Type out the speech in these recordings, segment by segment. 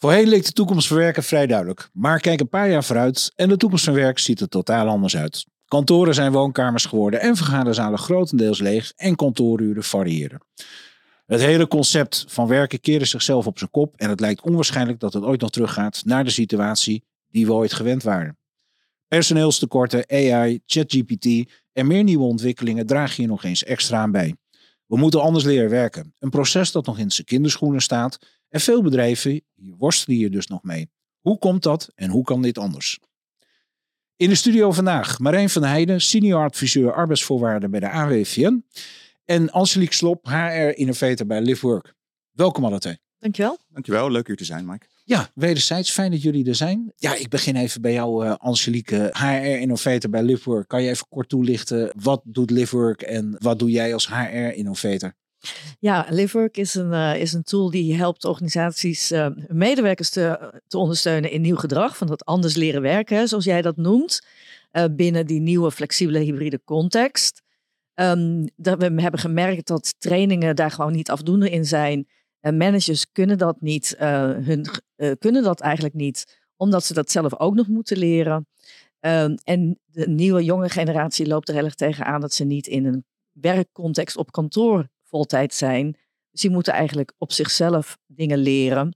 Voorheen leek de toekomst van werken vrij duidelijk. Maar kijk een paar jaar vooruit en de toekomst van werk ziet er totaal anders uit. Kantoren zijn woonkamers geworden en vergaderzalen grotendeels leeg en kantooruren variëren. Het hele concept van werken keerde zichzelf op zijn kop en het lijkt onwaarschijnlijk dat het ooit nog teruggaat naar de situatie die we ooit gewend waren. Personeelstekorten, AI, ChatGPT en meer nieuwe ontwikkelingen dragen hier nog eens extra aan bij. We moeten anders leren werken. Een proces dat nog in zijn kinderschoenen staat en veel bedrijven hier worstelen hier dus nog mee. Hoe komt dat en hoe kan dit anders? In de studio vandaag Marijn van Heijden, senior adviseur arbeidsvoorwaarden bij de AWVN. En Angelique Slop, HR-innovator bij LiveWork. Welkom alle twee. Dankjewel. Dankjewel, leuk hier te zijn Mike. Ja, wederzijds, fijn dat jullie er zijn. Ja, ik begin even bij jou uh, Angelique, HR-innovator bij LiveWork. Kan je even kort toelichten, wat doet LiveWork en wat doe jij als HR-innovator? Ja, LiveWork is een, uh, is een tool die helpt organisaties uh, medewerkers te, te ondersteunen in nieuw gedrag, van dat anders leren werken, zoals jij dat noemt, uh, binnen die nieuwe flexibele hybride context. Um, dat we hebben gemerkt dat trainingen daar gewoon niet afdoende in zijn. En managers kunnen dat niet, hun, kunnen dat eigenlijk niet, omdat ze dat zelf ook nog moeten leren. Um, en de nieuwe jonge generatie loopt er heel erg tegenaan dat ze niet in een werkcontext op kantoor voltijd zijn. Dus die moeten eigenlijk op zichzelf dingen leren.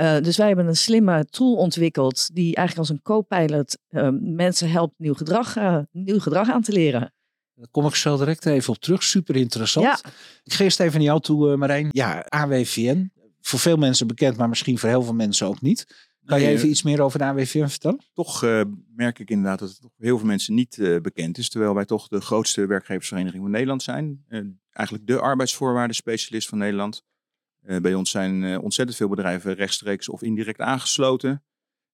Uh, dus wij hebben een slimme tool ontwikkeld die eigenlijk als een co-pilot uh, mensen helpt nieuw gedrag, uh, nieuw gedrag aan te leren. Daar kom ik zo direct even op terug. Super interessant. Ja. Ik geef eerst even naar jou toe, Marijn. Ja, AWVN. Voor veel mensen bekend, maar misschien voor heel veel mensen ook niet. Kan je even iets meer over de AWVN vertellen? Toch uh, merk ik inderdaad dat het voor heel veel mensen niet uh, bekend is. Terwijl wij toch de grootste werkgeversvereniging van Nederland zijn. Eigenlijk de arbeidsvoorwaarden specialist van Nederland. bij ons zijn ontzettend veel bedrijven rechtstreeks of indirect aangesloten.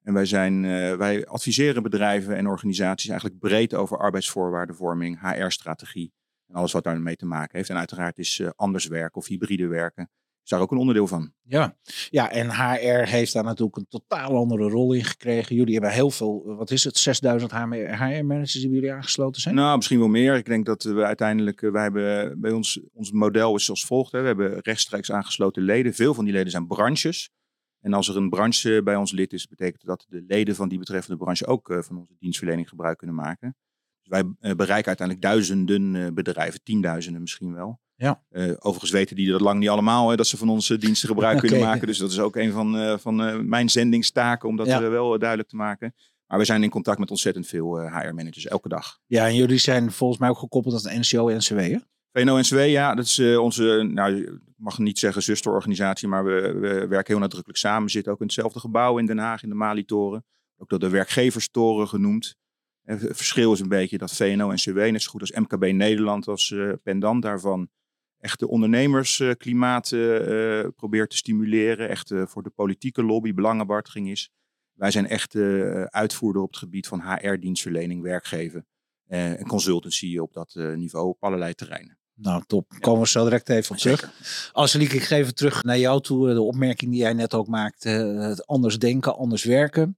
En wij, zijn, wij adviseren bedrijven en organisaties eigenlijk breed over arbeidsvoorwaardenvorming, HR-strategie en alles wat daarmee te maken heeft. En uiteraard is anders werken of hybride werken is daar ook een onderdeel van. Ja. ja, en HR heeft daar natuurlijk een totaal andere rol in gekregen. Jullie hebben heel veel, wat is het, 6000 HR-managers die bij jullie aangesloten zijn? Nou, misschien wel meer. Ik denk dat we uiteindelijk, wij hebben bij ons, ons model is zoals volgt. Hè. We hebben rechtstreeks aangesloten leden. Veel van die leden zijn branches. En als er een branche bij ons lid is, betekent dat de leden van die betreffende branche ook van onze dienstverlening gebruik kunnen maken. Wij bereiken uiteindelijk duizenden bedrijven, tienduizenden misschien wel. Ja. Uh, overigens weten die dat lang niet allemaal, hè, dat ze van onze diensten gebruik okay. kunnen maken. Dus dat is ook een van, uh, van uh, mijn zendingstaken om dat ja. wel duidelijk te maken. Maar we zijn in contact met ontzettend veel HR-managers elke dag. Ja, en jullie zijn volgens mij ook gekoppeld aan NCO-NCW, hè? VNO-NCW, ja, dat is onze, nou, ik mag niet zeggen zusterorganisatie, maar we, we, werken heel nadrukkelijk samen. We zitten ook in hetzelfde gebouw in Den Haag, in de Mali-toren. Ook door de werkgeverstoren genoemd. En het verschil is een beetje dat VNO-NCW, net zo goed als MKB Nederland, als pendant daarvan, echt de ondernemersklimaat uh, probeert te stimuleren. Echt uh, voor de politieke lobby belangenbehartiging is. Wij zijn echt uitvoerder op het gebied van HR-dienstverlening, werkgeven en consultancy op dat niveau op allerlei terreinen. Nou, top. Ja. Komen we zo direct even op terug. Angelique, ik geef het terug naar jou toe. De opmerking die jij net ook maakte. Het anders denken, anders werken.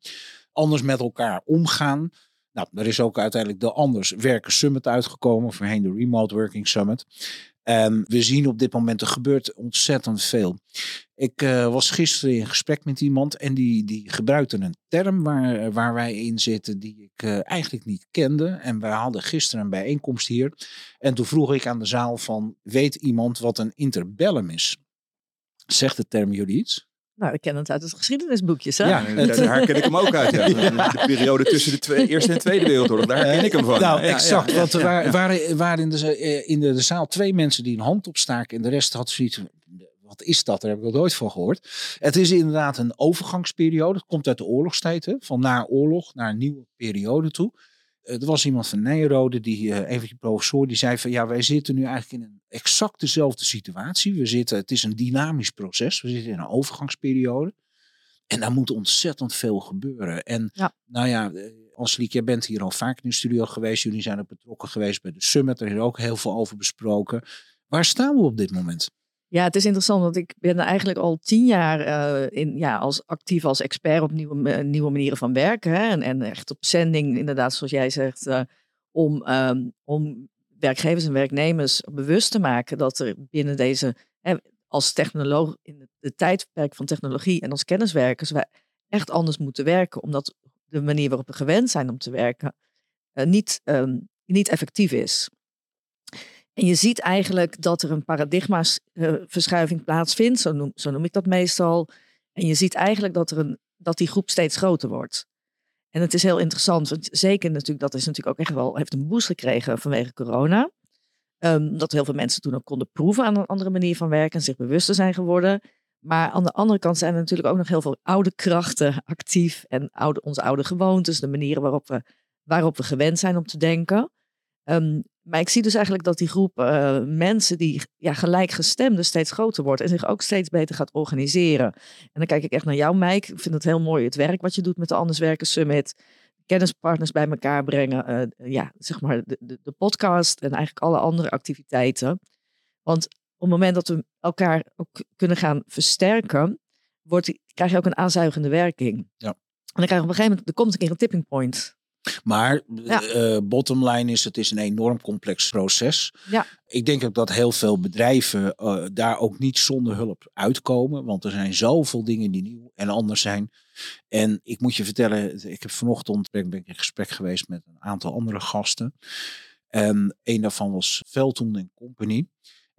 Anders met elkaar omgaan. Nou, er is ook uiteindelijk de Anders Werken Summit uitgekomen. Voorheen de Remote Working Summit. En we zien op dit moment, er gebeurt ontzettend veel. Ik uh, was gisteren in gesprek met iemand en die, die gebruikte een term waar, waar wij in zitten die ik uh, eigenlijk niet kende. En wij hadden gisteren een bijeenkomst hier. En toen vroeg ik aan de zaal van, weet iemand wat een interbellum is? Zegt de term jullie iets? Nou, ik ken het uit het geschiedenisboekjes. Hè? Ja, daar herken ik hem ook uit. Ja. De periode tussen de twee, Eerste en Tweede Wereldoorlog, daar herken ik hem van. Nou, exact. Ja, want er waren, waren, waren in, de, in de, de, zaal twee mensen die een hand opstaken. En de rest had zoiets wat is dat? Daar heb ik nog nooit van gehoord. Het is inderdaad een overgangsperiode. Het komt uit de oorlogstijd. Hè? Van na oorlog naar een nieuwe periode toe. Er was iemand van Nijrode, die, uh, een van die professoren, die zei van ja, wij zitten nu eigenlijk in een exact dezelfde situatie. We zitten, het is een dynamisch proces. We zitten in een overgangsperiode. En daar moet ontzettend veel gebeuren. En Ja. nou ja, eh, Angelique, jij bent hier al vaak in de studio geweest. Jullie zijn ook betrokken geweest bij de Summit. Er is ook heel veel over besproken. Waar staan we op dit moment? Ja, het is interessant, want ik ben eigenlijk al tien jaar eh, in, ja, als, actief als expert op nieuwe, eh, nieuwe manieren van werken. Hè? En, en echt op zending, inderdaad, zoals jij zegt, eh, om, ehm, om werkgevers en werknemers bewust te maken dat er binnen deze, hè, als technoloog, in de tijdperk van technologie en als kenniswerkers, wij echt anders moeten werken, omdat de manier waarop we gewend zijn om te werken niet, ehm, niet effectief is. En je ziet eigenlijk dat er een paradigmaverschuiving plaatsvindt, zo noem, zo noem ik dat meestal. En je ziet eigenlijk dat, er een, dat die groep steeds groter wordt. En het is heel interessant, want zeker natuurlijk, dat is natuurlijk ook echt wel, heeft een boost gekregen vanwege corona. Ehm, dat heel veel mensen toen ook konden proeven aan een andere manier van werken en zich bewuster zijn geworden. Maar aan de andere kant zijn er natuurlijk ook nog heel veel oude krachten actief. En oude, onze oude gewoontes, de manieren waarop we, waarop we gewend zijn om te denken. Ehm, maar ik zie dus eigenlijk dat die groep eh, mensen die ja, gelijkgestemden steeds groter wordt en zich ook steeds beter gaat organiseren. En dan kijk ik echt naar jou, Mike. Ik vind het heel mooi het werk wat je doet met de Anders Werken Summit. Kennispartners bij elkaar brengen. eh, ja, zeg maar de, de, de podcast en eigenlijk alle andere activiteiten. Want op het moment dat we elkaar ook kunnen gaan versterken, wordt, krijg je ook een aanzuigende werking. Ja. En dan krijg je op een gegeven moment, er komt een keer een tipping point. Maar Ja. eh, bottom line is, het is een enorm complex proces. Ja. Ik denk ook dat heel veel bedrijven eh, daar ook niet zonder hulp uitkomen. Want er zijn zoveel dingen die nieuw en anders zijn. En ik moet je vertellen, ik heb vanochtend ben ik in gesprek geweest met een aantal andere gasten. En een daarvan was Velton Company.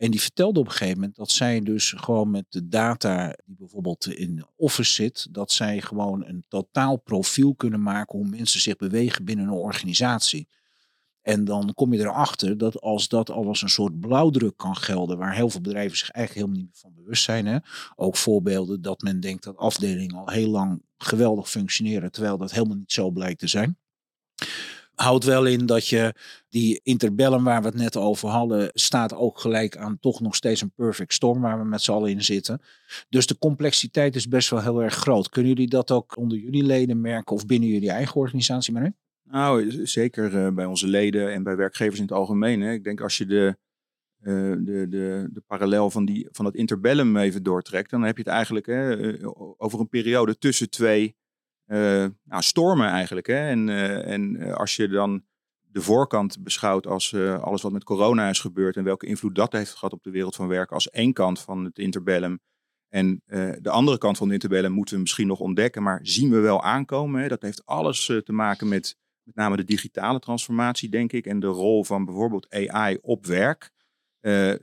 En die vertelde op een gegeven moment dat zij dus gewoon met de data die bijvoorbeeld in Office zit, dat zij gewoon een totaal profiel kunnen maken hoe mensen zich bewegen binnen een organisatie. En dan kom je erachter dat als dat al als een soort blauwdruk kan gelden, waar heel veel bedrijven zich eigenlijk helemaal niet van bewust zijn. Hè? Ook voorbeelden dat men denkt dat afdelingen al heel lang geweldig functioneren, terwijl dat helemaal niet zo blijkt te zijn. Houdt wel in dat je die interbellum waar we het net over hadden, staat ook gelijk aan toch nog steeds een perfect storm waar we met z'n allen in zitten. Dus de complexiteit is best wel heel erg groot. Kunnen jullie dat ook onder jullie leden merken of binnen jullie eigen organisatie, Marijn? Nou, zeker eh, bij onze leden en bij werkgevers in het algemeen. Hè. Ik denk als je de, eh, de, de, de parallel van, die, van het interbellum even doortrekt, dan heb je het eigenlijk hè, eh, over een periode tussen twee nou, stormen eigenlijk. Hè. En, eh, en eh, als je dan de voorkant beschouwt als eh, alles wat met corona is gebeurd en welke invloed dat heeft gehad op de wereld van werk als één kant van het interbellum. En eh, de andere kant van het interbellum moeten we misschien nog ontdekken, maar zien we wel aankomen. Hè. Dat heeft alles eh, te maken met met name de digitale transformatie, denk ik, en de rol van bijvoorbeeld AI op werk. Eh,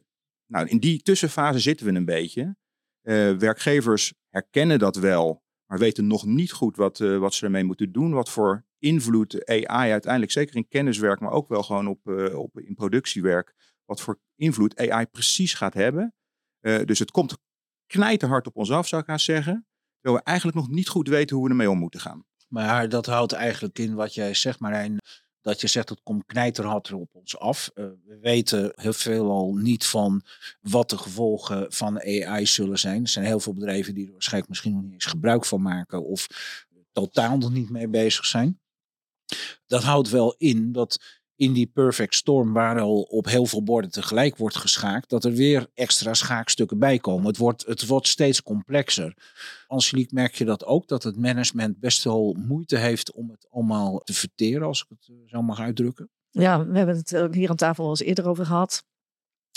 nou, in die tussenfase zitten we een beetje. Eh, werkgevers herkennen dat wel, maar weten nog niet goed wat, eh, wat ze ermee moeten doen. Wat voor invloed AI uiteindelijk, zeker in kenniswerk, maar ook wel gewoon op, eh, op in productiewerk, wat voor invloed AI precies gaat hebben. Eh, dus het komt knijterhard op ons af, zou ik haast zeggen. Terwijl we eigenlijk nog niet goed weten hoe we ermee om moeten gaan. Maar dat houdt eigenlijk in wat jij zegt, Marijn. Dat je zegt, het komt knijterhard op ons af. Uh, we weten heel veel al niet van wat de gevolgen van AI zullen zijn. Er zijn heel veel bedrijven die er waarschijnlijk misschien nog niet eens gebruik van maken. Of totaal nog niet mee bezig zijn. Dat houdt wel in dat in die perfect storm, waar al op heel veel borden tegelijk wordt geschaakt, dat er weer extra schaakstukken bij komen. Het wordt, het wordt steeds complexer. Angelique, merk je dat ook, dat het management best wel moeite heeft om het allemaal te verteren, als ik het zo mag uitdrukken? Ja, we hebben het hier aan tafel al eens eerder over gehad.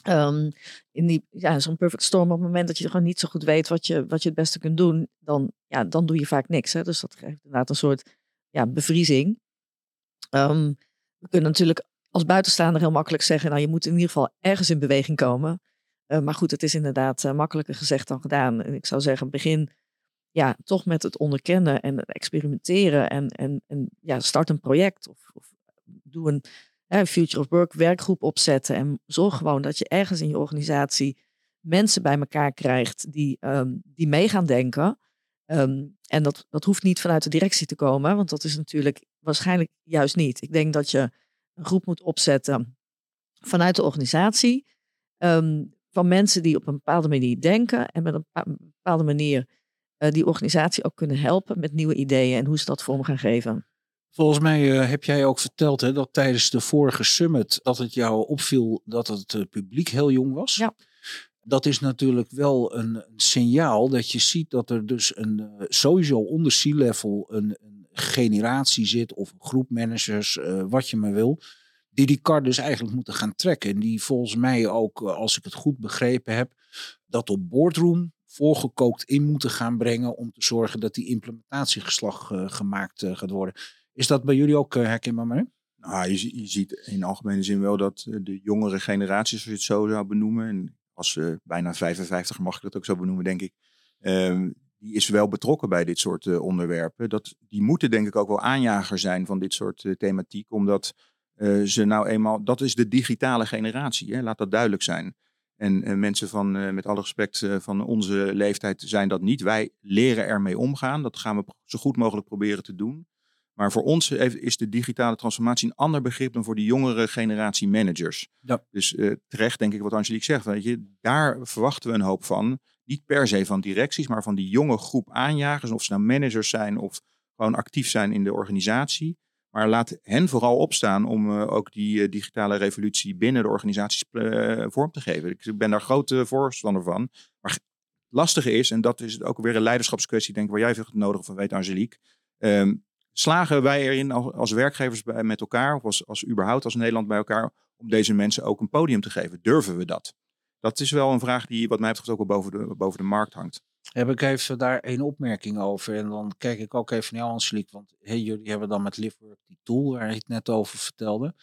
Um, in die, ja, zo'n perfect storm, op het moment dat je gewoon niet zo goed weet wat je, wat je het beste kunt doen, dan, ja, dan doe je vaak niks. Hè? Dus dat geeft inderdaad een soort ja, bevriezing. Um, we kunnen natuurlijk als buitenstaander heel makkelijk zeggen, nou je moet in ieder geval ergens in beweging komen. Uh, maar goed, het is inderdaad uh, makkelijker gezegd dan gedaan. En ik zou zeggen, begin ja, toch met het onderkennen en experimenteren. En, en, en ja, start een project of, of doe een Future of Work werkgroep opzetten. En zorg gewoon dat je ergens in je organisatie mensen bij elkaar krijgt die, um, die mee gaan denken. Um, en dat, dat hoeft niet vanuit de directie te komen, want dat is natuurlijk waarschijnlijk juist niet. Ik denk dat je een groep moet opzetten vanuit de organisatie. Um, van mensen die op een bepaalde manier denken en met een bepaalde manier die organisatie ook kunnen helpen met nieuwe ideeën en hoe ze dat vorm gaan geven. Volgens mij uh, heb jij ook verteld hè, dat tijdens de vorige summit dat het jou opviel dat het uh, publiek heel jong was. Ja. Dat is natuurlijk wel een, signaal dat je ziet dat er dus een sowieso onder C-level een, een, generatie zit of een groep managers, wat je maar wil, die die kar dus eigenlijk moeten gaan trekken. En die volgens mij ook, als ik het goed begrepen heb, dat op boardroom voorgekookt in moeten gaan brengen om te zorgen dat die implementatiegeslag gemaakt gaat worden. Is dat bij jullie ook uh, herkenbaar? Nou, je, je, ziet in algemene zin wel dat eh, de jongere generaties, als je het zo zou benoemen, en als uh, bijna 55 mag ik dat ook zo benoemen, denk ik, uh, die is wel betrokken bij dit soort uh, onderwerpen. Dat, die moeten denk ik ook wel aanjager zijn van dit soort thematiek, omdat ze nou eenmaal, dat is de digitale generatie, hè? laat dat duidelijk zijn. En mensen van, met alle respect van onze leeftijd zijn dat niet. Wij leren ermee omgaan. Dat gaan we zo goed mogelijk proberen te doen. Maar voor ons is de digitale transformatie een ander begrip dan voor de jongere generatie managers. Ja. Dus terecht denk ik wat Angelique zegt. Weet je, daar verwachten we een hoop van. Niet per se van directies, maar van die jonge groep aanjagers. Of ze nou managers zijn of gewoon actief zijn in de organisatie. Maar laat hen vooral opstaan om uh, ook die uh, digitale revolutie binnen de organisaties vorm te geven. Ik ben daar grote voorstander van. Maar het lastige is, en dat is ook weer een leiderschapskwestie, denk ik, waar jij veel nodig van weet, Angelique. Um, slagen wij erin als, werkgevers bij, met elkaar, of als, als überhaupt als Nederland bij elkaar, om deze mensen ook een podium te geven? Durven we dat? Dat is wel een vraag die wat mij betreft ook wel boven de, boven de markt hangt. Heb ik even daar één opmerking over. En dan kijk ik ook even naar jou, Anseliek. Want hey, jullie hebben dan met Livework die tool waar je het net over vertelde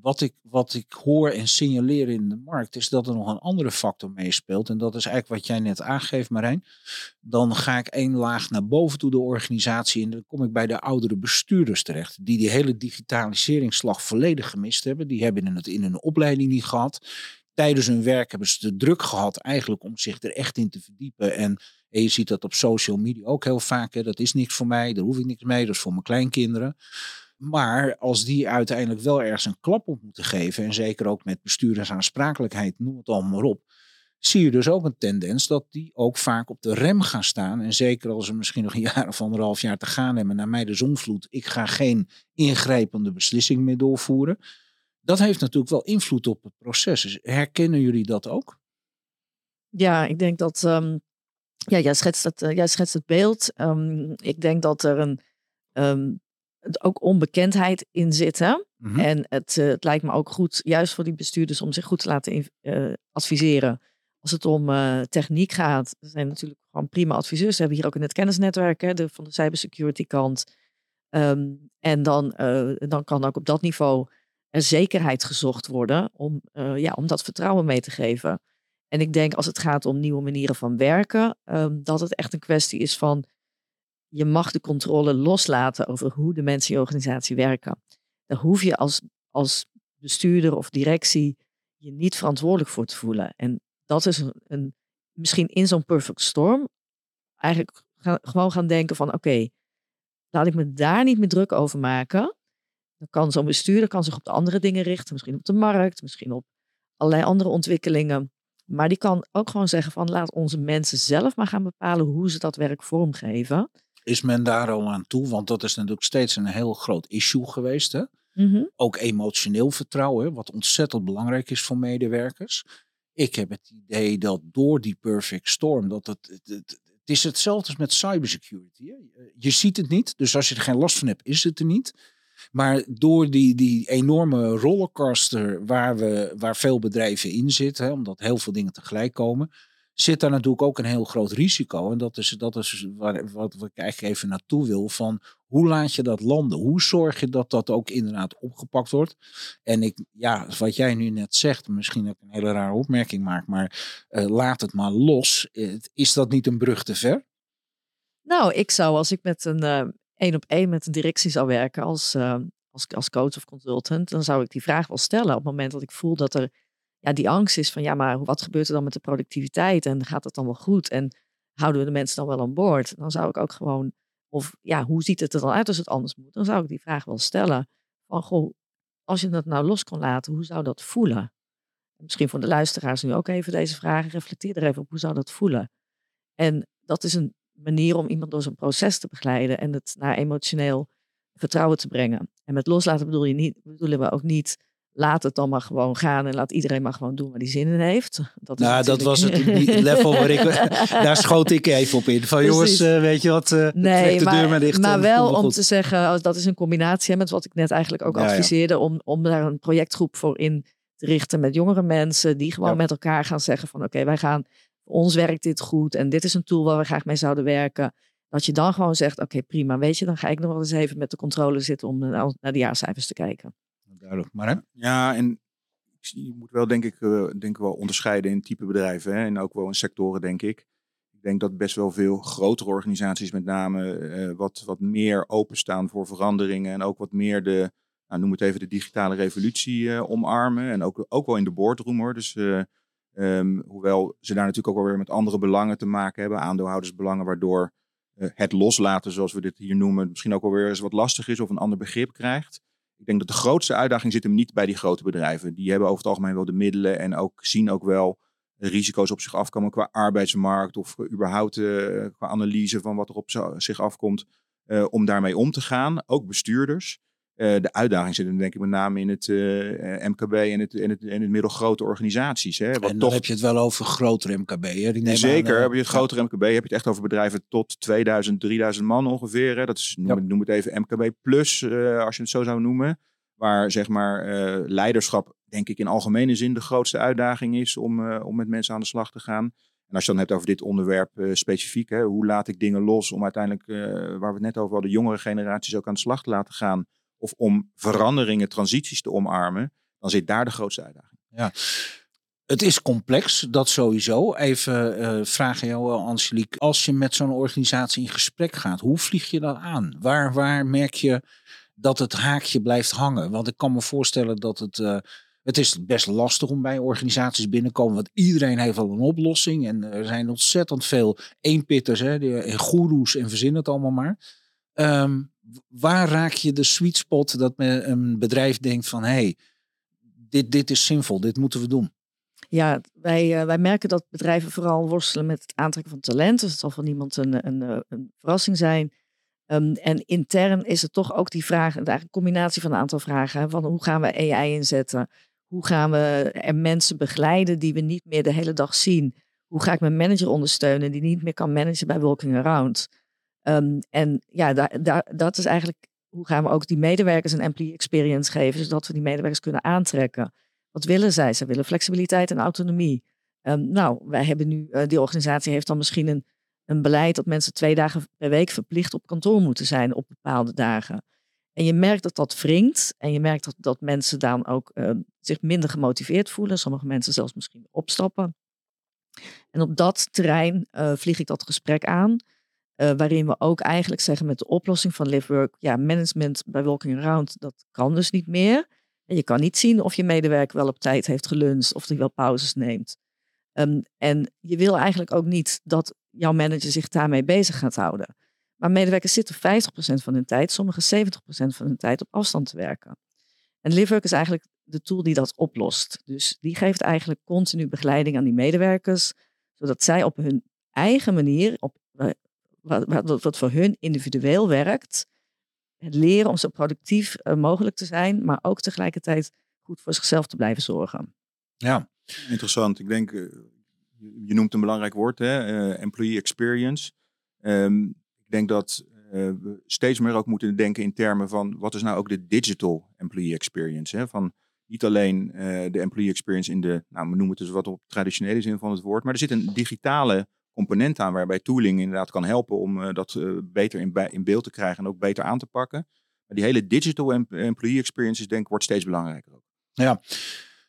wat ik, wat ik hoor en signaleer in de markt, is dat er nog een andere factor meespeelt. En dat is eigenlijk wat jij net aangeeft, Marijn. Dan ga ik één laag naar boven toe de organisatie en dan kom ik bij de oudere bestuurders terecht. Die die hele digitaliseringsslag volledig gemist hebben. Die hebben het in hun opleiding niet gehad. Tijdens hun werk hebben ze de druk gehad eigenlijk om zich er echt in te verdiepen. En, en je ziet dat op social media ook heel vaak. Hè, dat is niks voor mij, daar hoef ik niks mee, dat is voor mijn kleinkinderen. Maar als die uiteindelijk wel ergens een klap op moeten geven, en zeker ook met bestuurdersaansprakelijkheid, noem het allemaal maar op, zie je dus ook een tendens dat die ook vaak op de rem gaan staan. En zeker als ze misschien nog een jaar of anderhalf jaar te gaan hebben, naar mij de zonvloed, ik ga geen ingrijpende beslissing meer doorvoeren. Dat heeft natuurlijk wel invloed op het proces. Dus herkennen jullie dat ook? Ja, ik denk dat. Um, ja, jij schetst het, uh, jij schetst het beeld. Um, ik denk dat er een. Um, ook onbekendheid in zitten. Mhm. En het, uh, het, lijkt me ook goed, juist voor die bestuurders, om zich goed te laten uh, adviseren. Als het om techniek gaat, er zijn natuurlijk gewoon prima adviseurs. We hebben hier ook in het kennisnetwerk hè, de, van de cybersecurity kant. En dan, dan kan ook op dat niveau er zekerheid gezocht worden om, ja, om dat vertrouwen mee te geven. En ik denk als het gaat om nieuwe manieren van werken, um, dat het echt een kwestie is van je mag de controle loslaten over hoe de mensen in je organisatie werken. Daar hoef je als, als bestuurder of directie je niet verantwoordelijk voor te voelen. En dat is een misschien in zo'n perfect storm eigenlijk gewoon gaan denken van oké, laat ik me daar niet meer druk over maken. Dan kan zo'n bestuurder kan zich op de andere dingen richten, misschien op de markt, misschien op allerlei andere ontwikkelingen. Maar die kan ook gewoon zeggen van laat onze mensen zelf maar gaan bepalen hoe ze dat werk vormgeven. Is men daar al aan toe? Want dat is natuurlijk steeds een heel groot issue geweest. Hè? Mhm. Ook emotioneel vertrouwen, wat ontzettend belangrijk is voor medewerkers. Ik heb het idee dat door die perfect storm, dat het, het, het, het is hetzelfde als met cybersecurity. Hè? Je ziet het niet, dus als je er geen last van hebt, is het er niet. Maar door die, die enorme rollercoaster waar, we, waar veel bedrijven in zitten, hè, omdat heel veel dingen tegelijk komen, zit daar natuurlijk ook een heel groot risico. En dat is, dat is waar, wat ik eigenlijk even naartoe wil. Van hoe laat je dat landen? Hoe zorg je dat dat ook inderdaad opgepakt wordt? En ik, ja, wat jij nu net zegt, misschien dat ik een hele rare opmerking maak, maar uh, laat het maar los. Is dat niet een brug te ver? Nou, ik zou als ik met een uh, één op één met een directie zou werken als, uh, als, als coach of consultant, dan zou ik die vraag wel stellen op het moment dat ik voel dat er ja, die angst is van ja, maar wat gebeurt er dan met de productiviteit en gaat het dan wel goed en houden we de mensen dan wel aan boord? Dan zou ik ook gewoon, of ja, hoe ziet het er dan uit als het anders moet? Dan zou ik die vraag wel stellen van goh, als je dat nou los kon laten, hoe zou dat voelen? Misschien voor de luisteraars nu ook even deze vragen, reflecteer er even op, hoe zou dat voelen? En dat is een manier om iemand door zo'n proces te begeleiden en het naar emotioneel vertrouwen te brengen. En met loslaten bedoel je niet, bedoelen we ook niet laat het dan maar gewoon gaan en laat iedereen maar gewoon doen waar die zin in heeft. Dat is nou, dat was het level waar ik, daar schoot ik even op in. Van jongens, uh, weet je wat, uh, nee, de maar, deur maar dicht. Maar wel om te zeggen, oh, dat is een combinatie met wat ik net eigenlijk ook adviseerde, Om, om daar een projectgroep voor in te richten met jongere mensen die gewoon met elkaar gaan zeggen van oké, wij gaan, ons werkt dit goed en dit is een tool waar we graag mee zouden werken. Dat je dan gewoon zegt, oké prima, weet je, dan ga ik nog wel eens even met de controle zitten om naar de jaarcijfers te kijken duidelijk. Maar hè? Ja, en je moet wel denk ik, uh, denk wel onderscheiden in type bedrijven hè, en ook wel in sectoren denk ik. Ik denk dat best wel veel grotere organisaties met name uh, wat, wat meer openstaan voor veranderingen en ook wat meer de, nou, noem het even de digitale revolutie uh, omarmen. En ook, ook wel in de boardroom hoor. Dus um, hoewel ze daar natuurlijk ook wel weer met andere belangen te maken hebben, aandeelhoudersbelangen, waardoor het loslaten, zoals we dit hier noemen, misschien ook wel weer eens wat lastig is of een ander begrip krijgt. Ik denk dat de grootste uitdaging zit hem niet bij die grote bedrijven. Die hebben over het algemeen wel de middelen en ook zien ook wel risico's op zich afkomen qua arbeidsmarkt of überhaupt uh, qua analyse van wat er op zich afkomt uh, om daarmee om te gaan. Ook bestuurders. Uh, de uitdaging zit hem denk ik met name in het MKB en het, en, het, en het middelgrote organisaties. Hè, wat en dan toch... heb je het wel over grotere MKB. Hè? Die Zeker, heb je het grotere MKB, heb je het echt over bedrijven tot 2000, 3000 man ongeveer. Hè? Dat is, noem, noem het even MKB plus, als je het zo zou noemen. Waar zeg maar leiderschap denk ik in algemene zin de grootste uitdaging is om, om met mensen aan de slag te gaan. En als je dan hebt over dit onderwerp specifiek, hè, hoe laat ik dingen los om uiteindelijk, waar we het net over hadden, jongere generaties ook aan de slag te laten gaan of om veranderingen, transities te omarmen, dan zit daar de grootste uitdaging. Ja. Het is complex, dat sowieso. Even uh, vragen jou, Angelique. Als je met zo'n organisatie in gesprek gaat, hoe vlieg je dat aan? Waar, waar merk je dat het haakje blijft hangen? Want ik kan me voorstellen dat het. Uh, het is best lastig om bij organisaties binnenkomen, want iedereen heeft al een oplossing. En er zijn ontzettend veel eenpitters, hè, en goeroes en verzin het allemaal maar. Um, waar raak je de sweet spot dat een bedrijf denkt van hé, hey, dit, dit is zinvol, dit moeten we doen? Ja, wij, uh, wij merken dat bedrijven vooral worstelen met het aantrekken van talent. Dus het zal van niemand een, een, eh, een verrassing zijn. Um, en intern is het toch ook die vraag, een combinatie van een aantal vragen. Van hoe gaan we AI inzetten? Hoe gaan we er mensen begeleiden die we niet meer de hele dag zien? Hoe ga ik mijn manager ondersteunen die niet meer kan managen bij Walking Around? Um, en ja, dat is eigenlijk hoe gaan we ook die medewerkers een employee experience geven, zodat we die medewerkers kunnen aantrekken. Wat willen zij? Ze willen flexibiliteit en autonomie. Um, nou, wij hebben nu, uh, die organisatie heeft dan misschien een, beleid dat mensen twee dagen per week verplicht op kantoor moeten zijn op bepaalde dagen. En je merkt dat dat wringt en je merkt dat, dat mensen dan ook uh, zich minder gemotiveerd voelen. Sommige mensen zelfs misschien opstappen. En op dat terrein uh, vlieg ik dat gesprek aan. Uh, waarin we ook eigenlijk zeggen met de oplossing van LiveWork, ja, management bij Walking Around, dat kan dus niet meer. En je kan niet zien of je medewerker wel op tijd heeft geluncht of hij wel pauzes neemt. Um, en je wil eigenlijk ook niet dat jouw manager zich daarmee bezig gaat houden. Maar medewerkers zitten 50% van hun tijd, sommige 70% van hun tijd op afstand te werken. En LiveWork is eigenlijk de tool die dat oplost. Dus die geeft eigenlijk continu begeleiding aan die medewerkers, zodat zij op hun eigen manier, op wat, wat, voor hun individueel werkt. Het leren om zo productief uh, mogelijk te zijn, maar ook tegelijkertijd goed voor zichzelf te blijven zorgen. Ja, interessant. Ik denk, uh, je noemt een belangrijk woord, hè? Uh, employee experience. Um, ik denk dat we steeds meer ook moeten denken in termen van wat is nou ook de digital employee experience. Hè? Van niet alleen de employee experience in de, nou, we noemen het dus wat op traditionele zin van het woord, maar er zit een digitale component aan waarbij tooling inderdaad kan helpen om uh, dat uh, beter in, beeld te krijgen en ook beter aan te pakken. Maar die hele digital employee experience is denk ik wordt steeds belangrijker ook. Ja,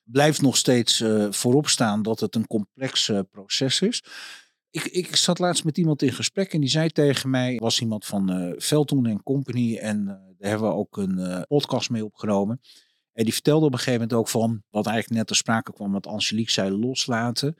blijft nog steeds uh, voorop staan dat het een complex proces is. Ik, ik zat laatst met iemand in gesprek en die zei tegen mij, was iemand van uh, en Company en daar hebben we ook een podcast mee opgenomen. En die vertelde op een gegeven moment ook van, wat eigenlijk net ter sprake kwam, wat Angelique zei, loslaten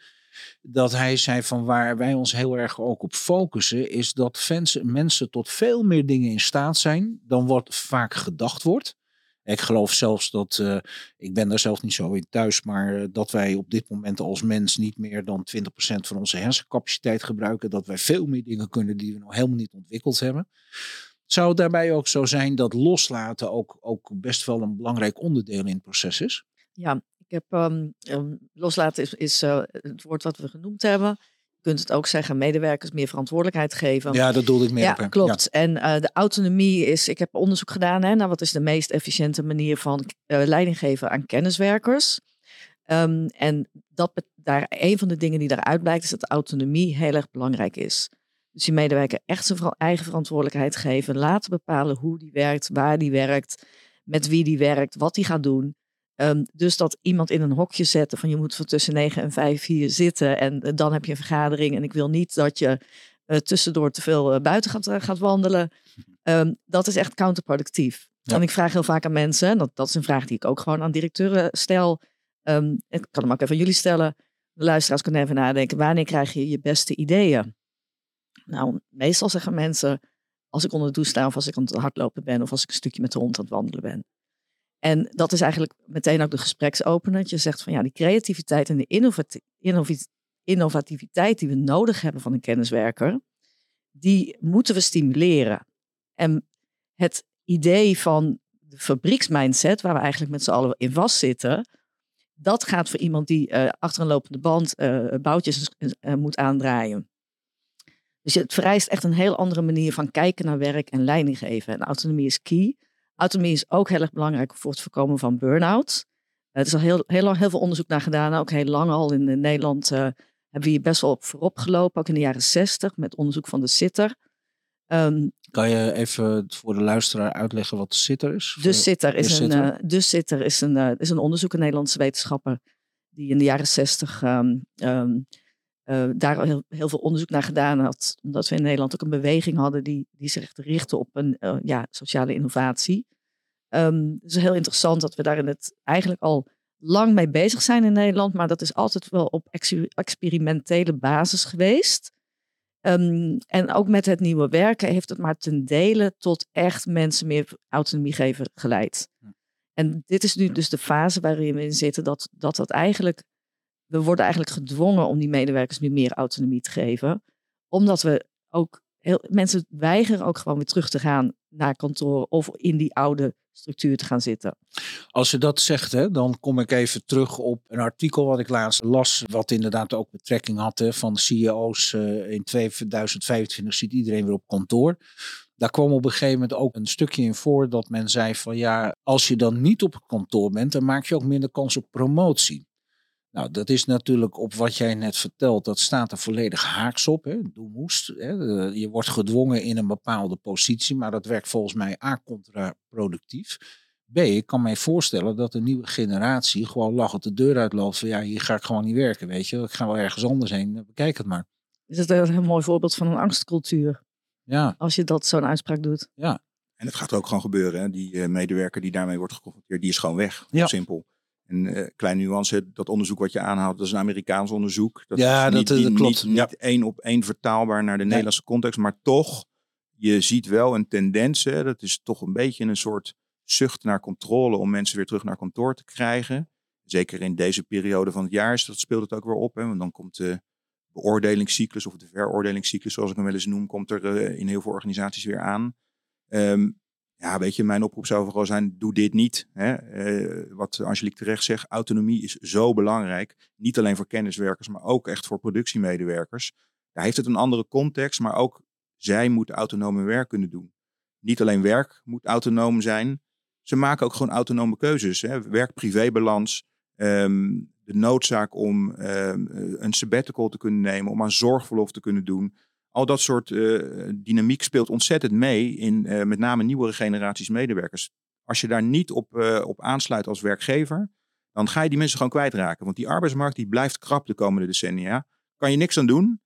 dat hij zei van waar wij ons heel erg ook op focussen, is dat mensen tot veel meer dingen in staat zijn dan wat vaak gedacht wordt. Ik geloof zelfs dat, uh, ik ben daar zelf niet zo in thuis, maar uh, dat wij op dit moment als mens niet meer dan 20% van onze hersencapaciteit gebruiken. Dat wij veel meer dingen kunnen die we nog helemaal niet ontwikkeld hebben. Zou het daarbij ook zo zijn dat loslaten ook, ook best wel een belangrijk onderdeel in het proces is? Ja, heb um, um, loslaten is, is uh, het woord wat we genoemd hebben kunt het ook zeggen, medewerkers meer verantwoordelijkheid geven. Ja, dat doelde ik meer ja, op. Klopt. En uh, de autonomie is, ik heb onderzoek gedaan hè, naar wat is de meest efficiënte manier van uh, leiding geven aan kenniswerkers. Um, en dat, daar, een van de dingen die daaruit blijkt is dat autonomie heel erg belangrijk is. Dus die medewerker echt zijn eigen verantwoordelijkheid geven, laten bepalen hoe die werkt, waar die werkt, met wie die werkt, wat die gaat doen. Um, dus dat iemand in een hokje zetten van je moet van tussen 9 en 5 hier zitten en uh, dan heb je een vergadering en ik wil niet dat je uh, tussendoor te veel uh, buiten gaat, gaat wandelen. Um, dat is echt counterproductief. Ja. En ik vraag heel vaak aan mensen, en dat, dat is een vraag die ik ook gewoon aan directeuren stel. Um, ik kan hem ook even aan jullie stellen. De luisteraars kunnen even nadenken, wanneer krijg je je beste ideeën? Nou, meestal zeggen mensen, als ik onder de douche sta of als ik aan het hardlopen ben of als ik een stukje met de hond aan het wandelen ben. En dat is eigenlijk meteen ook de gespreksopener. Je zegt van ja, die creativiteit en de innovati innovati innovativiteit die we nodig hebben van een kenniswerker, die moeten we stimuleren. En het idee van de fabrieksmindset, waar we eigenlijk met z'n allen in vastzitten, dat gaat voor iemand die uh, achter een lopende band uh, boutjes uh, moet aandraaien. Dus het vereist echt een heel andere manier van kijken naar werk en leiding geven. En autonomie is key. Autonomie is ook heel erg belangrijk voor het voorkomen van burn-out. Er is al heel, heel lang heel veel onderzoek naar gedaan. Ook heel lang al in, in Nederland uh, hebben we hier best wel op voorop gelopen. Ook in de jaren zestig met onderzoek van de Sitter. Um, kan je even voor de luisteraar uitleggen wat de Sitter is? De Sitter is, een, uh, de Sitter is, een, uh, is een onderzoek, een Nederlandse wetenschapper. Die in de jaren zestig um, um, uh, daar heel, heel, veel onderzoek naar gedaan had. Omdat we in Nederland ook een beweging hadden die, die zich richtte op een uh, ja, sociale innovatie. Um, het is heel interessant dat we daar in het eigenlijk al lang mee bezig zijn in Nederland. Maar dat is altijd wel op ex experimentele basis geweest. Um, en ook met het nieuwe werken heeft het maar ten dele tot echt mensen meer autonomie geven geleid. En dit is nu dus de fase waarin we in zitten, dat dat, dat eigenlijk we worden eigenlijk gedwongen om die medewerkers nu meer autonomie te geven. Omdat we ook heel, mensen weigeren ook gewoon weer terug te gaan naar kantoor of in die oude structuur te gaan zitten. Als je dat zegt, hè, dan kom ik even terug op een artikel wat ik laatst las, wat inderdaad ook betrekking had van CEO's uh, in 2025 zit iedereen weer op kantoor. Daar kwam op een gegeven moment ook een stukje in voor dat men zei van ja, als je dan niet op kantoor bent, dan maak je ook minder kans op promotie. Nou, dat is natuurlijk op wat jij net vertelt, dat staat er volledig haaks op. Hè? Doe moest. Hè? Je wordt gedwongen in een bepaalde positie, maar dat werkt volgens mij A contraproductief. B, ik kan mij voorstellen dat de nieuwe generatie gewoon lachend de deur uitloopt van ja, hier ga ik gewoon niet werken, weet je. Ik ga wel ergens anders heen, bekijk het maar. Is het een heel mooi voorbeeld van een angstcultuur? Ja. Als je dat zo'n uitspraak doet. Ja. En het gaat ook gewoon gebeuren. Hè? Die uh, medewerker die daarmee wordt geconfronteerd, die is gewoon weg. Ja. Simpel. Een uh, kleine nuance, dat onderzoek wat je aanhaalt, dat is een Amerikaans onderzoek. Dat ja, is niet, dat, dat klopt. Niet, ja. één op één vertaalbaar naar de nee. Nederlandse context, maar toch, je ziet wel een tendens. Hè, dat is toch een beetje een soort zucht naar controle om mensen weer terug naar kantoor te krijgen. Zeker in deze periode van het jaar is dat speelt het ook weer op. Hè, want dan komt de beoordelingscyclus of de veroordelingscyclus, zoals ik hem wel eens noem, komt er uh, in heel veel organisaties weer aan. Um, ja, weet je, mijn oproep zou vooral zijn, doe dit niet. Hè? Uh, wat Angelique terecht zegt, autonomie is zo belangrijk. Niet alleen voor kenniswerkers, maar ook echt voor productiemedewerkers. Daar heeft het een andere context, maar ook zij moeten autonome werk kunnen doen. Niet alleen werk moet autonoom zijn, ze maken ook gewoon autonome keuzes. Werk-privébalans, um, de noodzaak om um, een sabbatical te kunnen nemen, om aan zorgverlof te kunnen doen. Al dat soort uh, dynamiek speelt ontzettend mee in uh, met name nieuwere generaties medewerkers. Als je daar niet op, uh, op aansluit als werkgever, dan ga je die mensen gewoon kwijtraken. Want die arbeidsmarkt die blijft krap de komende decennia. Kan je niks aan doen.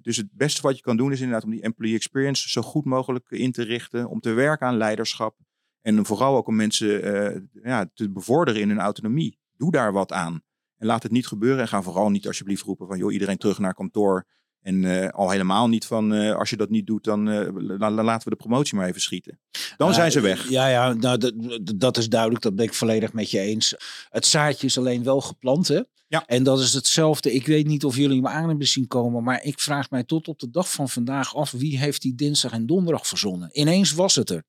dus het beste wat je kan doen is inderdaad om die employee experience zo goed mogelijk in te richten. Om te werken aan leiderschap. En vooral ook om mensen ja, te bevorderen in hun autonomie. Doe daar wat aan. En laat het niet gebeuren. En ga vooral niet alsjeblieft roepen van joh, iedereen terug naar kantoor En eh, al helemaal niet van, eh, als je dat niet doet, dan eh, la- la- laten we de promotie maar even schieten. Dan Ja, zijn ze weg. Ja, ja nou, dat, is duidelijk. Dat ben ik volledig met je eens. Het zaadje is alleen wel geplant, hè? Ja. En dat is hetzelfde. Ik weet niet of jullie me aan hebben zien komen, maar ik vraag mij tot op de dag van vandaag af wie heeft die dinsdag en donderdag verzonnen. Ineens was het er.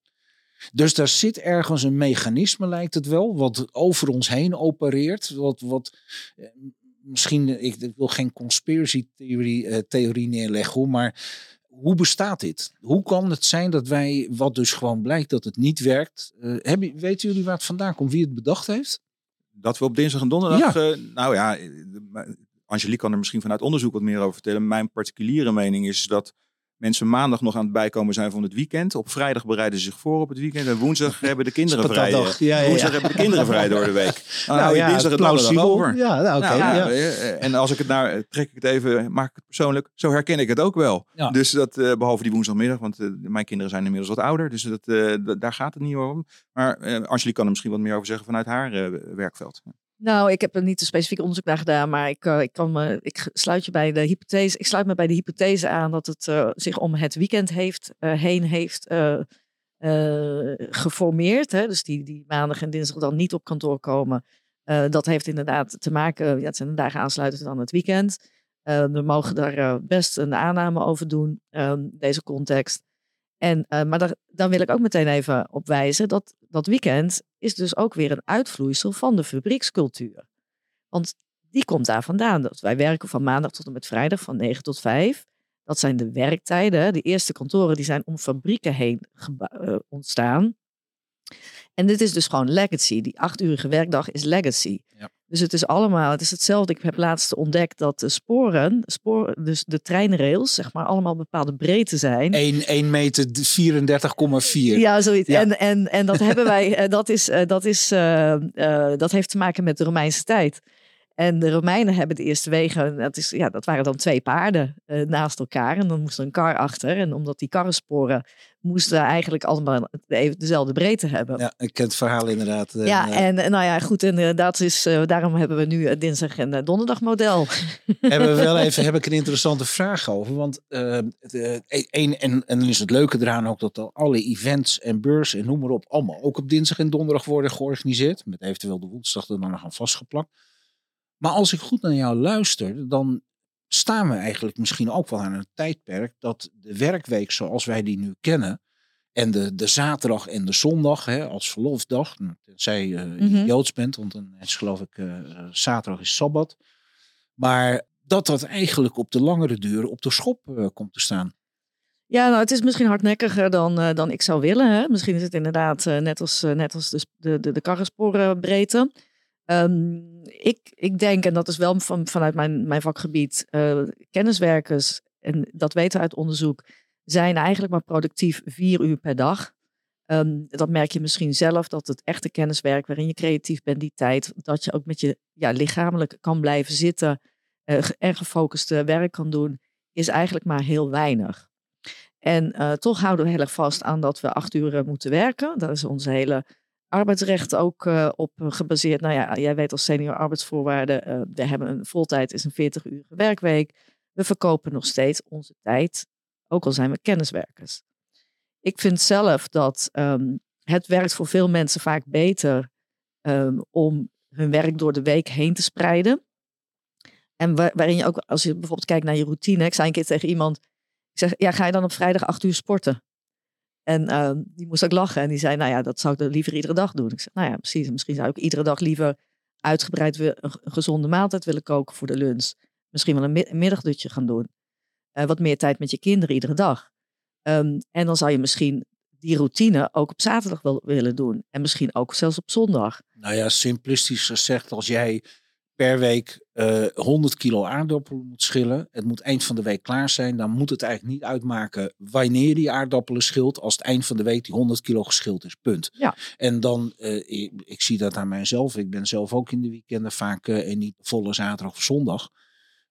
Dus daar zit ergens een mechanisme, lijkt het wel, wat over ons heen opereert. Wat, wat misschien, ik, ik wil geen conspiracy theorie, eh, theorie neerleggen, hoor, maar hoe bestaat dit? Hoe kan het zijn dat wij, wat dus gewoon blijkt dat het niet werkt, hebben, weten jullie waar het vandaan komt, wie het bedacht heeft? Dat we op dinsdag en donderdag. eh, nou ja, Angelique kan er misschien vanuit onderzoek wat meer over vertellen. Mijn particuliere mening is dat mensen maandag nog aan het bijkomen zijn van het weekend. Op vrijdag bereiden ze zich voor op het weekend. En woensdag hebben de kinderen vrij. Patatdag. Ja, ja, ja. Woensdag hebben de kinderen vrij door de week. Dan hou je ja, dinsdag donderdag plausibel. over. Ja, nou, oké. Nou, ja. ja, eh, En als ik het naar trek ik het even, maak ik het persoonlijk. Zo herken ik het ook wel. Ja. Dus dat eh, behalve die woensdagmiddag, want eh, mijn kinderen zijn inmiddels wat ouder, dus dat, eh, daar gaat het niet om. Maar eh Angelique kan er misschien wat meer over zeggen vanuit haar eh, werkveld. Nou, ik heb er niet een specifiek onderzoek naar gedaan, maar ik, eh, ik, kan ik sluit je bij de hypothese. Ik sluit me bij de hypothese aan dat het eh, zich om het weekend heeft, eh, heen heeft geformeerd. Hè? Dus die, die maandag en dinsdag dan niet op kantoor komen. Dat heeft inderdaad te maken, ja, het zijn de dagen aansluitend aan het weekend. We mogen daar best een aanname over doen, ehm, deze context. En, eh, maar daar wil ik ook meteen even op wijzen dat dat weekend is dus ook weer een uitvloeisel van de fabriekscultuur. Want die komt daar vandaan. Dat wij werken van maandag tot en met vrijdag van 9 tot 5. Dat zijn de werktijden. De eerste kantoren die zijn om fabrieken heen eh, ontstaan. En dit is dus gewoon legacy. Die achtuurige werkdag is legacy. Ja. Dus het is allemaal, het is hetzelfde. Ik heb laatst ontdekt dat de sporen, spoor, dus de treinrails, zeg maar, allemaal bepaalde breedte zijn. 1, 1 meter 34,4. Ja, zoiets. Ja. En, en, en dat hebben wij, eh, dat, is, eh, dat, is, eh, dat heeft te maken met de Romeinse tijd. En de Romeinen hebben de eerste wegen, dat, is, ja, dat waren dan twee paarden eh, naast elkaar. En dan moest er een kar achter. En omdat die karrensporen moesten eigenlijk allemaal even dezelfde breedte hebben. Ja, ik ken het verhaal inderdaad. eh, Ja, en eh, nou ja, goed, en dat is, daarom hebben we nu het dinsdag en donderdag model. hebben we wel even heb ik een interessante vraag over. Want eh, een, en, en dan is het leuke eraan ook dat al alle events en beurzen en noem maar op, allemaal ook op dinsdag en donderdag worden georganiseerd. Met eventueel de woensdag er dan nog aan vastgeplakt. Maar als ik goed naar jou luister, dan staan we eigenlijk misschien ook wel aan een tijdperk dat de werkweek zoals wij die nu kennen. En de, de zaterdag en de zondag hè, als verlofdag. nou, Tenzij je Mhm. Joods bent, want dan is geloof ik eh, eh, zaterdag is Sabbat. Maar dat dat eigenlijk op de langere duur op de schop eh, komt te staan. Ja, nou, het is misschien hardnekkiger dan, eh, dan ik zou willen. Hè? Misschien is het inderdaad eh, net als, eh, net als de, de, de karrensporenbreedte. Ehm, ik, ik denk, en dat is wel van, vanuit mijn, mijn vakgebied, eh, kenniswerkers, en dat weten we uit onderzoek, zijn eigenlijk maar productief vier uur per dag. Ehm, dat merk je misschien zelf, dat het echte kenniswerk waarin je creatief bent, die tijd, dat je ook met je ja, lichamelijk kan blijven zitten eh, en gefocust werk kan doen, is eigenlijk maar heel weinig. En eh, toch houden we heel erg vast aan dat we acht uur moeten werken. Daar is ons hele arbeidsrecht ook eh, op eh, gebaseerd. Nou ja, jij weet als senior arbeidsvoorwaarden, eh, we hebben een voltijd is een 40 uur werkweek. We verkopen nog steeds onze tijd, ook al zijn we kenniswerkers. Ik vind zelf dat ehm, het werkt voor veel mensen vaak beter ehm, om hun werk door de week heen te spreiden. En wa- waarin je ook, als je bijvoorbeeld kijkt naar je routine. Ik zei een keer tegen iemand, ik zeg, ja, ga je dan op vrijdag acht uur sporten? En ehm, die moest ook lachen. En die zei, nou ja, dat zou ik liever iedere dag doen. Ik zei, nou ja, precies. Misschien zou ik iedere dag liever uitgebreid een, gezonde maaltijd willen koken voor de lunch. Misschien wel een, mi- middagdutje gaan doen. Eh, wat meer tijd met je kinderen iedere dag. Ehm, en dan zou je misschien die routine ook op zaterdag wel willen doen. En misschien ook zelfs op zondag. Nou ja, simplistisch gezegd, als jij per week eh 100 kilo aardappelen moet schillen, het moet eind van de week klaar zijn, dan moet het eigenlijk niet uitmaken wanneer die aardappelen schilt, als het eind van de week die 100 kilo geschild is, punt. Ja. En dan, eh, ik, ik zie dat aan mijzelf, ik ben zelf ook in de weekenden vaak eh, en niet volle zaterdag of zondag,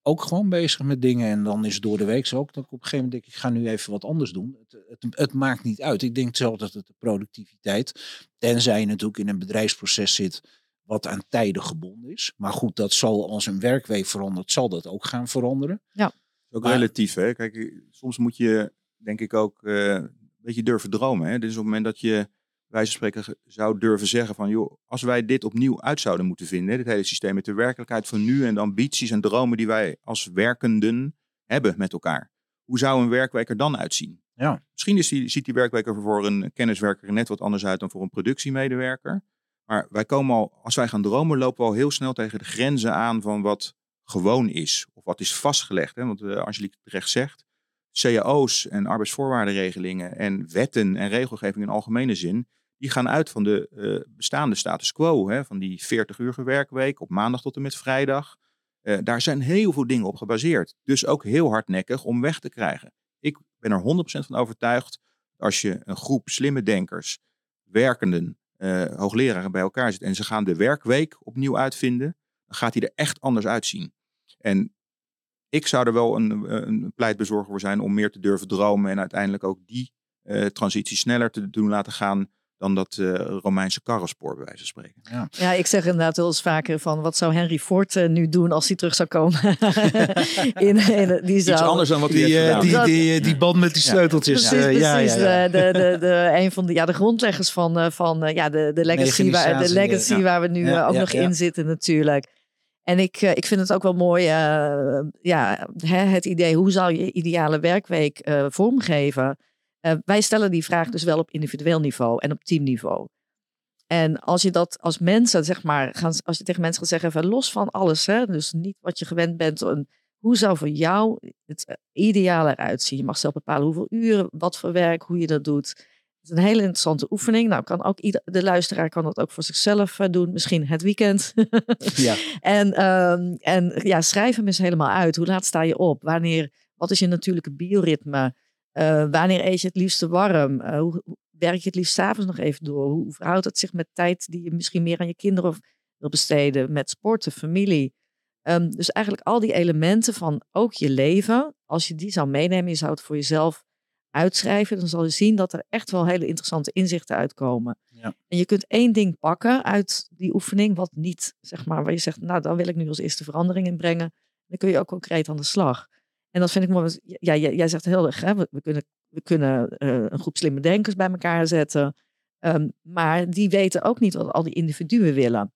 ook gewoon bezig met dingen. En dan is het door de week zo ook dat ik op een gegeven moment denk, ik ga nu even wat anders doen. Het, het, het maakt niet uit. Ik denk zelf dat het de productiviteit, tenzij je natuurlijk in een bedrijfsproces zit wat aan tijden gebonden is. Maar goed, dat zal als een werkweek verandert, zal dat ook gaan veranderen. Ja. is ook Maar- relatief. Hè? Kijk, soms moet je, denk ik, ook eh, een beetje durven dromen. Hè? Dus op het moment dat je, wij van spreken, zou durven zeggen van... joh, als wij dit opnieuw uit zouden moeten vinden... dit hele systeem met de werkelijkheid van nu... en de ambities en dromen die wij als werkenden hebben met elkaar. Hoe zou een werkweek er dan uitzien? Ja. Misschien is die, ziet die werkweek er voor een kenniswerker net wat anders uit dan voor een productiemedewerker. Maar wij komen al, als wij gaan dromen, lopen we al heel snel tegen de grenzen aan van wat gewoon is. Of wat is vastgelegd. Hè? Want eh, Angelique terecht zegt, cao's en arbeidsvoorwaardenregelingen en wetten en regelgeving in algemene zin, die gaan uit van de eh, bestaande status quo. Hè? Van die 40 uur werkweek op maandag tot en met vrijdag. Eh, daar zijn heel veel dingen op gebaseerd. Dus ook heel hardnekkig om weg te krijgen. Ik ben er 100% van overtuigd. Als je een groep slimme denkers, werkenden, eh, hoogleraren bij elkaar zit. En ze gaan de werkweek opnieuw uitvinden, dan gaat die er echt anders uitzien. En ik zou er wel een, een pleitbezorger voor zijn om meer te durven dromen en uiteindelijk ook die eh, transitie sneller te doen laten gaan dan dat eh, Romeinse karrenspoor bij wijze van spreken. Ja, ik zeg inderdaad wel eens vaker van wat zou Henry Ford eh, nu doen als hij terug zou komen? in, in, die zou, Iets anders dan wat hij Die, heeft eh, die, Dat- die, die band met die Ja. sleuteltjes. Precies, ja, precies. ja, ja. De, de, de, de, een van de, ja, de grondleggers van, van ja, de, de legacy, waar, de legacy ja. waar we nu Ja, ook ja, nog ja. in zitten natuurlijk. En ik, ik vind het ook wel mooi, eh, ja, hè, het idee, hoe zou je ideale werkweek eh, vormgeven? Eh, wij stellen die vraag dus wel op individueel niveau en op teamniveau. En als je dat als mensen, zeg maar, gaan, als je tegen mensen gaat zeggen, even los van alles, hè, dus niet wat je gewend bent, hoe zou voor jou het eh, ideale eruit zien? Je mag zelf bepalen hoeveel uren, wat voor werk, hoe je dat doet. Het is een hele interessante oefening. Nou, kan ook ieder, de luisteraar kan dat ook voor zichzelf eh, doen, misschien het weekend. Ja. En, ehm, en ja, schrijf hem eens helemaal uit. Hoe laat sta je op? Wanneer, wat is je natuurlijke bioritme? Eh, wanneer eet je het liefste warm? Eh, hoe, werk je het liefst s'avonds nog even door? Hoe verhoudt het zich met tijd die je misschien meer aan je kinderen wil besteden? Met sporten, familie? Ehm, dus eigenlijk al die elementen van ook je leven, als je die zou meenemen, je zou het voor jezelf uitschrijven, dan zal je zien dat er echt wel hele interessante inzichten uitkomen. Ja. En je kunt één ding pakken uit die oefening, wat niet, zeg maar, waar je zegt, nou, dan wil ik nu als eerste verandering in brengen. Dan kun je ook concreet aan de slag. En dat vind ik mooi. Ja, jij, jij zegt heel erg, hè, we, we kunnen, we kunnen eh, een groep slimme denkers bij elkaar zetten. Ehm, maar die weten ook niet wat al die individuen willen.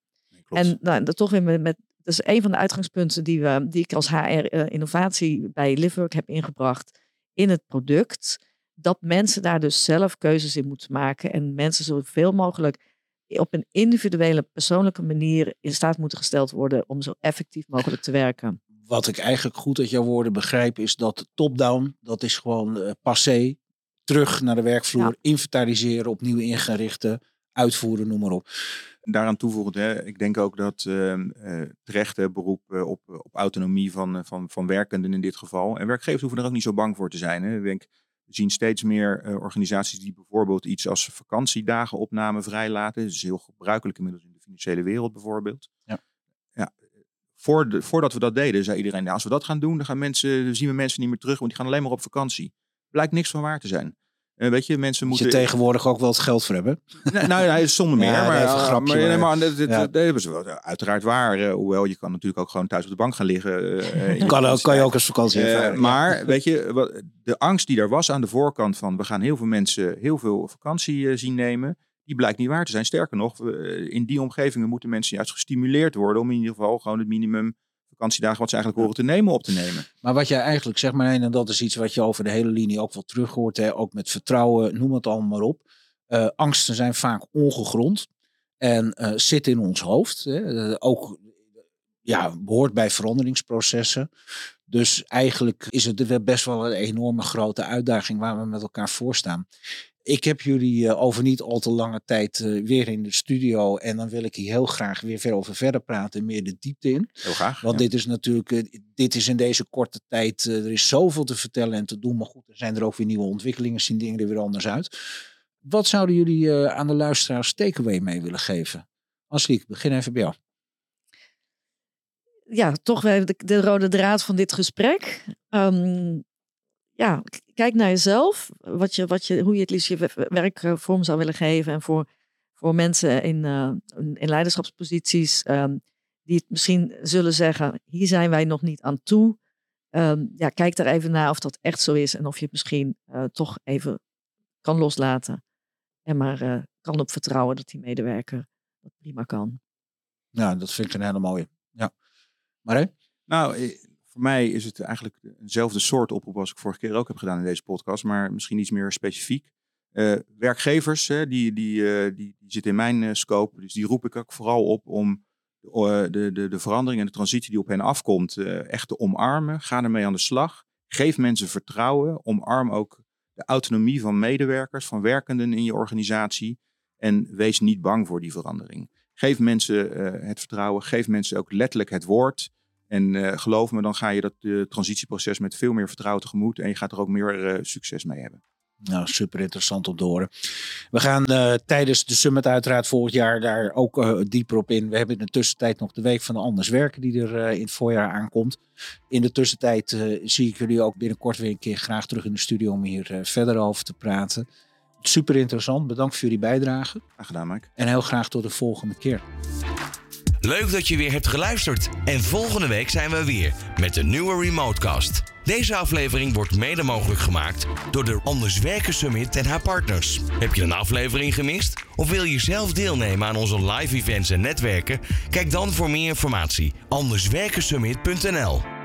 Nee. En nou, dat toch weer met, met dat is een van de uitgangspunten die, we, die ik als HR-innovatie bij Livework heb ingebracht in het product. Dat mensen daar dus zelf keuzes in moeten maken. En mensen zoveel mogelijk op een individuele, persoonlijke manier in staat moeten gesteld worden om zo effectief mogelijk te werken. Wat ik eigenlijk goed uit jouw woorden begrijp is dat top-down, dat is gewoon eh, passé. Terug naar de werkvloer, Ja. inventariseren, opnieuw ingerichten, uitvoeren, noem maar op. Daaraan toevoegend, hè, ik denk ook dat ehm, eh, terecht hè, beroep eh, op, op autonomie van, van, van werkenden in dit geval. En werkgevers hoeven er ook niet zo bang voor te zijn. Hè. Ik denk, we zien steeds meer organisaties die bijvoorbeeld iets als vakantiedagenopname vrijlaten. Dat is heel gebruikelijk inmiddels in de financiële wereld bijvoorbeeld. Ja. Ja, voor de, voordat we dat deden, zei iedereen, nou, als we dat gaan doen, dan, gaan mensen, dan zien we mensen niet meer terug, want die gaan alleen maar op vakantie. Blijkt niks van waar te zijn. Eh, weet je, mensen Moet je moeten... tegenwoordig ook wel het geld voor hebben. Nee, nou, nee, zonder meer. Ja, maar, een grapje, maar, nee, maar- maar dat, dat, ja. dat is wel uiteraard waar. eh, hoewel, je kan natuurlijk ook gewoon thuis op de bank gaan liggen. eh, Kan, ook, kan je ook als vakantie ervaren. maar weet je, wat- de angst die er was aan de voorkant van we gaan heel veel mensen heel veel vakantie zien nemen, die blijkt niet waar te zijn. Sterker nog, we- in die omgevingen moeten mensen juist gestimuleerd worden om in ieder geval gewoon het minimum vakantiedagen wat ze eigenlijk horen te nemen op te nemen. Maar wat jij eigenlijk zegt, maar en dat is iets wat je over de hele linie ook wel terug hoort, hè, ook met vertrouwen, noem het allemaal maar op. Eh, angsten zijn vaak ongegrond en eh zitten in ons hoofd. Hè. Eh, ook ja, behoort bij veranderingsprocessen. Dus eigenlijk is het best wel een enorme grote uitdaging waar we met elkaar voor staan. Ik heb jullie eh, over niet al te lange tijd eh, weer in de studio. En dan wil ik hier heel graag weer ver over verder praten en meer de diepte in. Heel graag. Want ja. dit is natuurlijk, eh, dit is in deze korte tijd, eh, er is zoveel te vertellen en te doen. Maar goed, er zijn er ook weer nieuwe ontwikkelingen, zien dingen er weer anders uit. Wat zouden jullie eh, aan de luisteraars takeaway mee willen geven? Angelique, begin even bij jou. ja, toch weer de, de rode draad van dit gesprek. Ehm, ja, kijk naar jezelf. Wat je, wat je, hoe je het liefst je werk eh, vorm zou willen geven. En voor, voor mensen in, eh, in leiderschapsposities. ehm, die het misschien zullen zeggen, hier zijn wij nog niet aan toe. Ehm, ja, kijk daar even naar of dat echt zo is en of je het misschien uh, toch even kan loslaten. En maar uh, kan op vertrouwen dat die medewerker dat prima kan. Ja, dat vind ik een hele mooie. Ja. Maar hè? Nou, voor mij is het eigenlijk eenzelfde soort oproep als ik vorige keer ook heb gedaan in deze podcast, maar misschien iets meer specifiek. Uh, werkgevers, hè, die, die, uh, die, die zitten in mijn uh, scope, dus die roep ik ook vooral op om de, de, de verandering en de transitie die op hen afkomt echt te omarmen. Ga ermee aan de slag. Geef mensen vertrouwen. Omarm ook de autonomie van medewerkers, van werkenden in je organisatie. En wees niet bang voor die verandering. Geef mensen het vertrouwen. Geef mensen ook letterlijk het woord. En uh, geloof me, dan ga je dat uh, transitieproces met veel meer vertrouwen tegemoet. En je gaat er ook meer uh, succes mee hebben. Nou, super interessant om te horen. We gaan tijdens de summit uiteraard volgend jaar daar ook dieper op in. We hebben in de tussentijd nog de week van de Anders Werken die er in het voorjaar aankomt. In de tussentijd zie ik jullie ook binnenkort weer een keer graag terug in de studio om hier verder over te praten. Super interessant. Bedankt voor jullie bijdrage. Graag gedaan, Mike. En heel graag tot de volgende keer. Leuk dat je weer hebt geluisterd. En volgende week zijn we weer met een nieuwe Remotecast. Deze aflevering wordt mede mogelijk gemaakt door de Anders Werken Summit en haar partners. Heb je een aflevering gemist? Of wil je zelf deelnemen aan onze live events en netwerken? Kijk dan voor meer informatie anderswerkensummit.nl